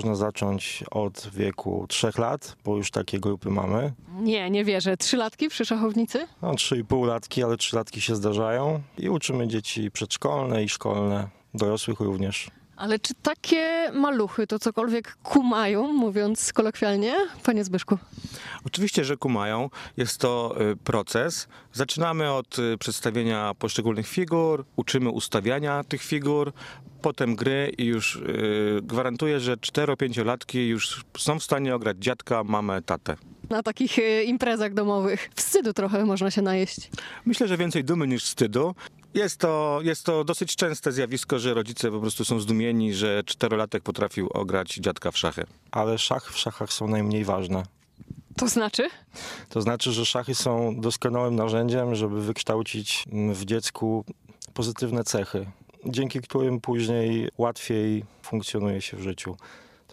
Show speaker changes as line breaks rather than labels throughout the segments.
można zacząć od wieku 3 lat, bo już takie grupy mamy.
Nie, nie wierzę. Trzylatki przy szachownicy?
No, 3,5 latki, ale 3 latki się zdarzają. I uczymy dzieci przedszkolne i szkolne, dorosłych również.
Ale czy takie maluchy to cokolwiek kumają, mówiąc kolokwialnie, panie Zbyszku?
Oczywiście, że kumają. Jest to y, proces. Zaczynamy od y, przedstawienia poszczególnych figur, uczymy ustawiania tych figur, potem gry i już y, gwarantuję, że 4-5-latki już są w stanie ograć dziadka, mamę, tatę.
Na takich imprezach domowych. Wstydu trochę można się najeść.
Myślę, że więcej dumy niż wstydu. Jest to, jest to dosyć częste zjawisko, że rodzice po prostu są zdumieni, że czterolatek potrafił ograć dziadka w szachy.
Ale szachy w szachach są najmniej ważne.
To znaczy?
To znaczy, że szachy są doskonałym narzędziem, żeby wykształcić mm, w dziecku pozytywne cechy, dzięki którym później łatwiej funkcjonuje się w życiu.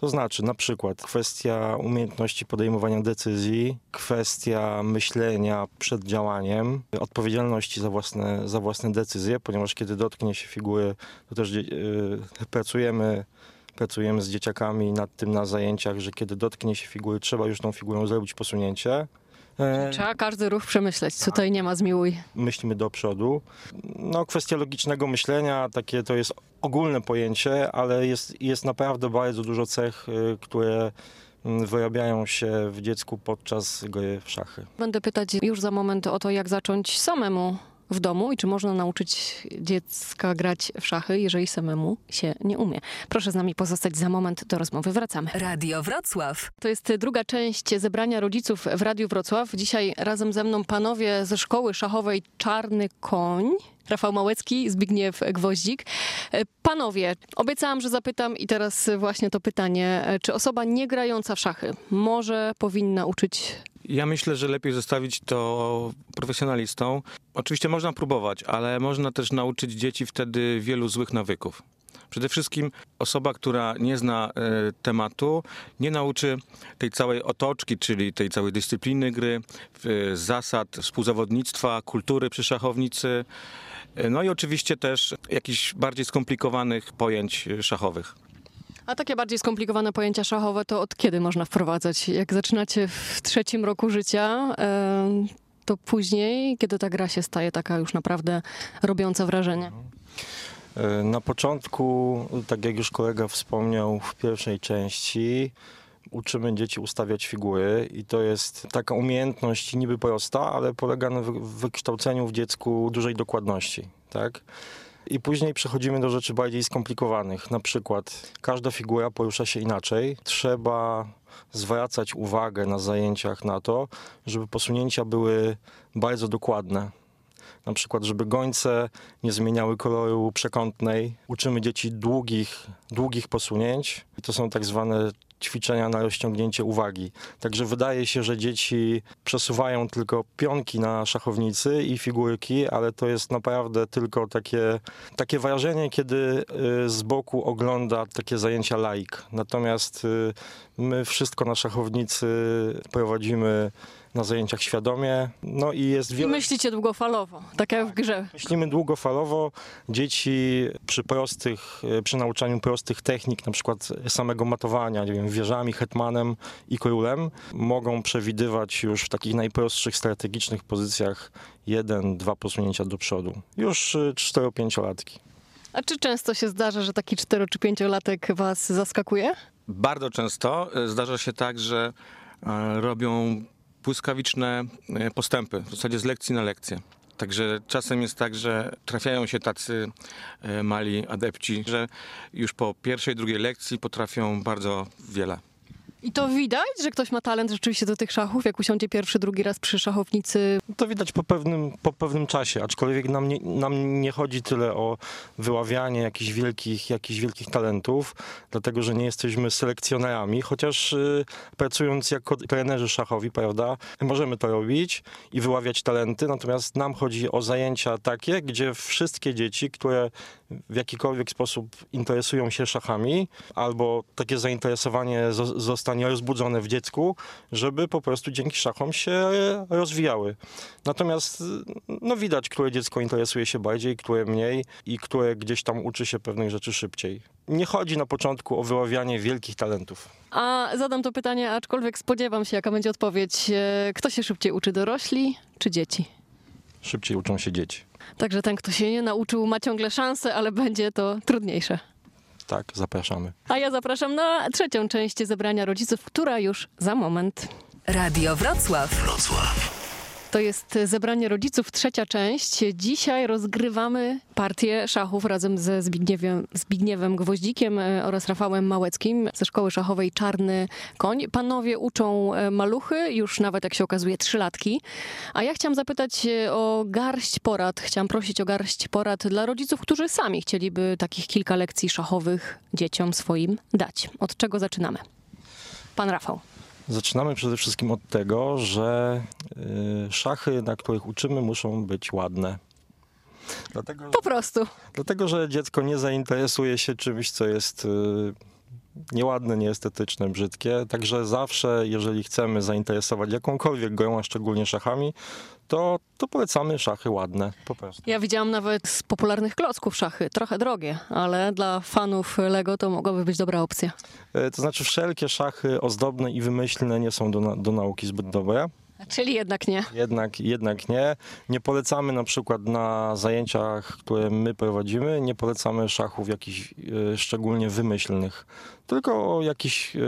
To znaczy na przykład kwestia umiejętności podejmowania decyzji, kwestia myślenia przed działaniem, odpowiedzialności za własne, za własne decyzje, ponieważ kiedy dotknie się figury, to też dzie- y, pracujemy pracujemy z dzieciakami nad tym na zajęciach, że kiedy dotknie się figury, trzeba już tą figurą zrobić posunięcie. E,
Trzeba każdy ruch przemyśleć. Tutaj nie ma zmiłuj.
myślimy do przodu. No, kwestia logicznego myślenia, takie to jest ogólne pojęcie, ale jest, jest naprawdę bardzo dużo cech, y, które mm, wyrabiają się w dziecku podczas gry w szachy.
Będę pytać już za moment o to, jak zacząć samemu w domu i czy można nauczyć dziecka grać w szachy, jeżeli samemu się nie umie. Proszę z nami pozostać za moment do rozmowy. Wracamy.
Radio Wrocław.
To jest druga część zebrania rodziców w Radiu Wrocław. Dzisiaj razem ze mną panowie ze szkoły szachowej Czarny Koń. Rafał Małecki, Zbigniew Gwoździk. Panowie, obiecałam, że zapytam i teraz właśnie to pytanie. Czy osoba nie grająca w szachy może, powinna uczyć
Ja myślę, że lepiej zostawić to profesjonalistom. Oczywiście można próbować, ale można też nauczyć dzieci wtedy wielu złych nawyków. Przede wszystkim osoba, która nie zna e, tematu, nie nauczy tej całej otoczki, czyli tej całej dyscypliny gry, e, zasad współzawodnictwa, kultury przy szachownicy, e, no i oczywiście też jakichś bardziej skomplikowanych pojęć szachowych.
A takie bardziej skomplikowane pojęcia szachowe to od kiedy można wprowadzać? Jak zaczynacie w trzecim roku życia, em, to później, kiedy ta gra się staje taka już naprawdę robiąca wrażenie?
E, Na początku, tak jak już kolega wspomniał w pierwszej części, uczymy dzieci ustawiać figury i to jest taka umiejętność niby prosta, ale polega na wy- wykształceniu w dziecku dużej dokładności, tak? I później przechodzimy do rzeczy bardziej skomplikowanych. Na przykład każda figura porusza się inaczej. Trzeba zwracać uwagę na zajęciach na to, żeby posunięcia były bardzo dokładne. Na przykład, żeby gońce nie zmieniały koloru przekątnej. Uczymy dzieci długich, długich posunięć. I to są tak zwane ćwiczenia na rozciągnięcie uwagi. Także wydaje się, że dzieci przesuwają tylko pionki na szachownicy i figurki, ale to jest naprawdę tylko takie, takie wrażenie, kiedy y, z boku ogląda takie zajęcia laik. Natomiast y, my wszystko na szachownicy prowadzimy na zajęciach świadomie. No i jest
I
wiele...
myślicie długofalowo, tak jak w grze.
Myślimy długofalowo. Dzieci przy prostych, e, przy nauczaniu prostych technik, na przykład samego matowania, nie wiem, wieżami, hetmanem i królem, mogą przewidywać już w takich najprostszych strategicznych pozycjach jeden, dwa posunięcia do przodu. Już 4-5-latki.
A czy często się zdarza, że taki 4 czy 5-latek was zaskakuje?
Bardzo często e, zdarza się tak, że e, robią błyskawiczne e, postępy, w zasadzie z lekcji na lekcję. Także czasem jest tak, że trafiają się tacy e, mali adepci, że już po pierwszej, drugiej lekcji potrafią bardzo wiele.
I to widać, że ktoś ma talent rzeczywiście do tych szachów, jak usiądzie pierwszy, drugi raz przy szachownicy.
To widać po pewnym, po pewnym czasie, aczkolwiek nam nie, nam nie chodzi tyle o wyławianie jakichś wielkich, jakichś wielkich talentów, dlatego że nie jesteśmy selekcjonerami, chociaż y, pracując jako trenerzy szachowi, prawda, możemy to robić i wyławiać talenty, natomiast nam chodzi o zajęcia takie, gdzie wszystkie dzieci, które w jakikolwiek sposób interesują się szachami, albo takie zainteresowanie zo- zostało zostanie rozbudzone w dziecku, żeby po prostu dzięki szachom się rozwijały. Natomiast no widać, które dziecko interesuje się bardziej, które mniej i które gdzieś tam uczy się pewnych rzeczy szybciej. Nie chodzi na początku o wyławianie wielkich talentów.
A zadam to pytanie, aczkolwiek spodziewam się, jaka będzie odpowiedź. E, Kto się szybciej uczy, dorośli czy dzieci?
Szybciej uczą się dzieci.
Także ten, kto się nie nauczył, ma ciągle szansę, ale będzie to trudniejsze.
Tak, zapraszamy.
A ja zapraszam na trzecią część zebrania rodziców, która już za moment.
Radio Wrocław.
To jest zebranie rodziców, trzecia część. Dzisiaj rozgrywamy partię szachów razem ze Zbigniewem, Zbigniewem Gwoździkiem e, oraz Rafałem Małeckim ze szkoły szachowej Czarny Koń. Panowie uczą e, maluchy, już nawet jak się okazuje trzylatki. A ja chciałam zapytać e, o garść porad, chciałam prosić o garść porad dla rodziców, którzy sami chcieliby takich kilka lekcji szachowych dzieciom swoim dać. Od czego zaczynamy? Pan Rafał.
Zaczynamy przede wszystkim od tego, że y, szachy, na których uczymy, muszą być ładne. Dlatego,
Po prostu.
dlatego, że dziecko nie zainteresuje się czymś, co jest y, nieładne, nieestetyczne, brzydkie. Także zawsze, jeżeli chcemy zainteresować jakąkolwiek grą, a szczególnie szachami, to, to polecamy szachy ładne, po prostu.
Ja widziałam nawet z popularnych klocków szachy, trochę drogie, ale dla fanów Lego to mogłaby być dobra opcja.
E, To znaczy wszelkie szachy ozdobne i wymyślne nie są do, na, do nauki zbyt dobre.
Czyli jednak nie.
Jednak, jednak nie. Nie polecamy na przykład na zajęciach, które my prowadzimy, nie polecamy szachów jakichś e, szczególnie wymyślnych, tylko o jakichś e,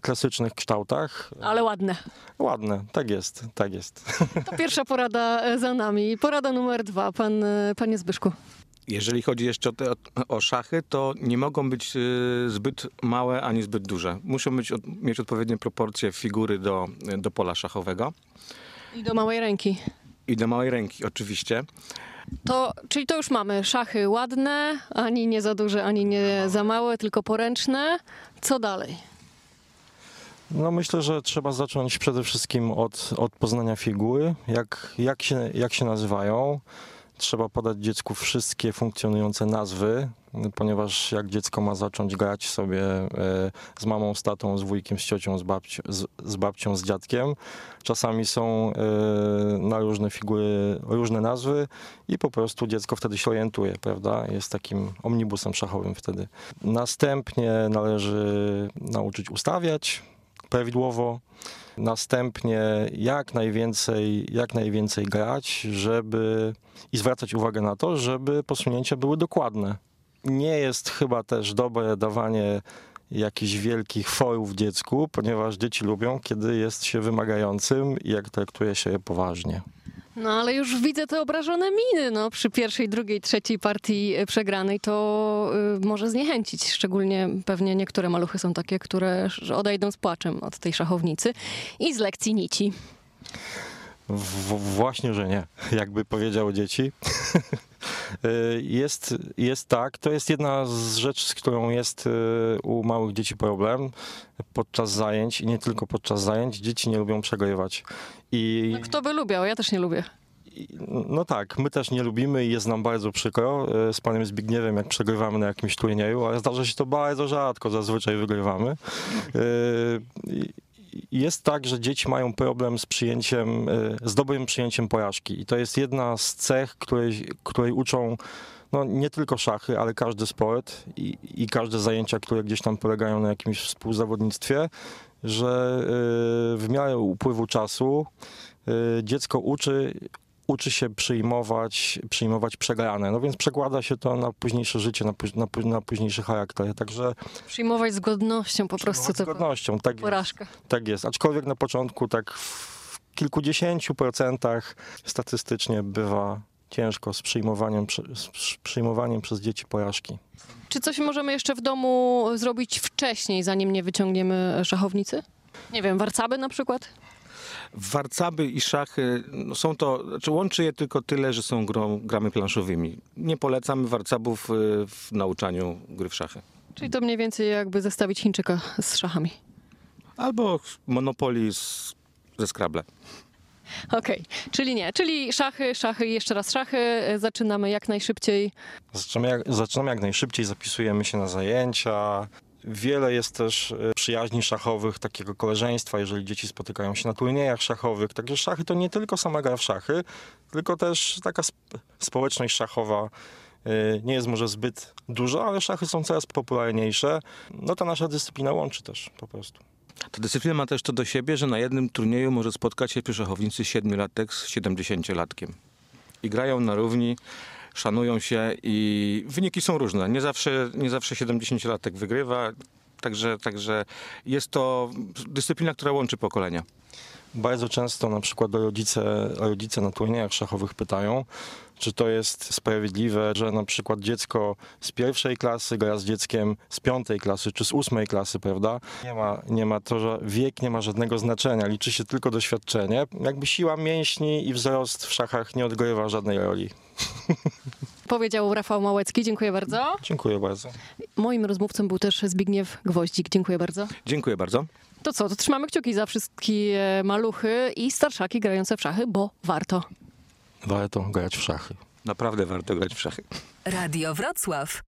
klasycznych kształtach.
Ale ładne.
Ładne, tak jest, tak jest.
To pierwsza porada e, za nami. Porada numer dwa, pan, panie Zbyszku.
Jeżeli chodzi jeszcze o, te, o szachy, to nie mogą być y, zbyt małe ani zbyt duże. Muszą być, od, mieć odpowiednie proporcje figury do, do pola szachowego
I do małej ręki.
i do małej ręki oczywiście.
To, czyli to już mamy szachy ładne, ani nie za duże, ani nie za małe, tylko poręczne. Co dalej?
No myślę, że trzeba zacząć przede wszystkim od, od poznania figury, jak, jak, się, jak się nazywają. Trzeba podać dziecku wszystkie funkcjonujące nazwy, ponieważ jak dziecko ma zacząć grać sobie e, z mamą, z tatą, z wujkiem, z ciocią, z, babci, z, z babcią, z dziadkiem, czasami są e, na różne figury różne nazwy i po prostu dziecko wtedy się orientuje, prawda? Jest takim omnibusem szachowym wtedy. Następnie należy nauczyć ustawiać prawidłowo. Następnie jak najwięcej, jak najwięcej grać, żeby i zwracać uwagę na to, żeby posunięcia były dokładne. Nie jest chyba też dobre dawanie jakichś wielkich forów dziecku, ponieważ dzieci lubią, kiedy jest się wymagającym i jak traktuje się je poważnie.
No ale już widzę te obrażone miny no, przy pierwszej, drugiej, trzeciej partii e, przegranej. To y, może zniechęcić. Szczególnie pewnie niektóre maluchy są takie, które odejdą z płaczem od tej szachownicy i z lekcji nici.
W, właśnie, że nie, jakby powiedziały dzieci. Y, jest, jest tak, to jest jedna z rzeczy, z którą jest y, u małych dzieci problem podczas zajęć i nie tylko podczas zajęć. Dzieci nie lubią przegrywać. I,
No, kto by lubiał? Ja też nie lubię.
no tak, my też nie lubimy i jest nam bardzo przykro y, z panem Zbigniewem, jak przegrywamy na jakimś turnieju, ale zdarza się to bardzo rzadko, zazwyczaj wygrywamy. Jest tak, że dzieci mają problem z przyjęciem, y, z dobrym przyjęciem porażki. I to jest jedna z cech, której, której uczą no, nie tylko szachy, ale każdy sport i, i każde zajęcia, które gdzieś tam polegają na jakimś współzawodnictwie, że y, w miarę upływu czasu y, dziecko uczy, uczy się przyjmować, przyjmować przegrane. No więc przekłada się to na późniejsze życie, na, póź- na, na późniejszy charakter. Także
Przyjmować z godnością po prostu
z godnością. Tak jest. Tak jest, aczkolwiek na początku tak w kilkudziesięciu procentach statystycznie bywa ciężko z przyjmowaniem, z przyjmowaniem przez dzieci porażki.
Czy coś możemy jeszcze w domu zrobić wcześniej, zanim nie wyciągniemy szachownicy? Nie wiem, warcaby na przykład?
Warcaby i szachy no są to, znaczy łączy je tylko tyle, że są grą, grami planszowymi. Nie polecamy warcabów y, w nauczaniu gry w szachy.
Czyli to mniej więcej jakby zestawić Chińczyka z szachami.
Albo Monopoly z, ze Scrabble.
Okej, czyli nie, czyli szachy, szachy i jeszcze raz szachy. Zaczynamy jak najszybciej.
Zaczynamy jak, zaczynamy jak najszybciej, zapisujemy się na zajęcia Wiele jest też e, przyjaźni szachowych, takiego koleżeństwa, jeżeli dzieci spotykają się na turniejach szachowych. Także szachy to nie tylko sama gra w szachy, tylko też taka sp- społeczność szachowa e, nie jest może zbyt duża, ale szachy są coraz popularniejsze. No ta nasza dyscyplina łączy też po prostu.
Ta dyscyplina ma też to do siebie, że na jednym turnieju może spotkać się szachownicy 7-latek z 70-latkiem. I grają na równi, szanują się i wyniki są różne. Nie zawsze, nie zawsze 70-latek wygrywa, także, także jest to dyscyplina, która łączy pokolenia.
Bardzo często na przykład rodzice, rodzice na turniejach szachowych pytają, czy to jest sprawiedliwe, że na przykład dziecko z pierwszej klasy gra z dzieckiem z piątej klasy czy z ósmej klasy, prawda? Nie ma, nie ma to, że wiek nie ma żadnego znaczenia, liczy się tylko doświadczenie. Jakby siła mięśni i wzrost w szachach nie odgrywa żadnej roli.
Powiedział Rafał Małecki, dziękuję bardzo.
Dziękuję bardzo.
Moim rozmówcą był też Zbigniew Gwoździk, dziękuję bardzo.
Dziękuję bardzo.
To co, to trzymamy kciuki za wszystkie maluchy i starszaki grające w szachy, bo warto.
Warto grać w szachy.
Naprawdę warto grać w szachy.
Radio Wrocław.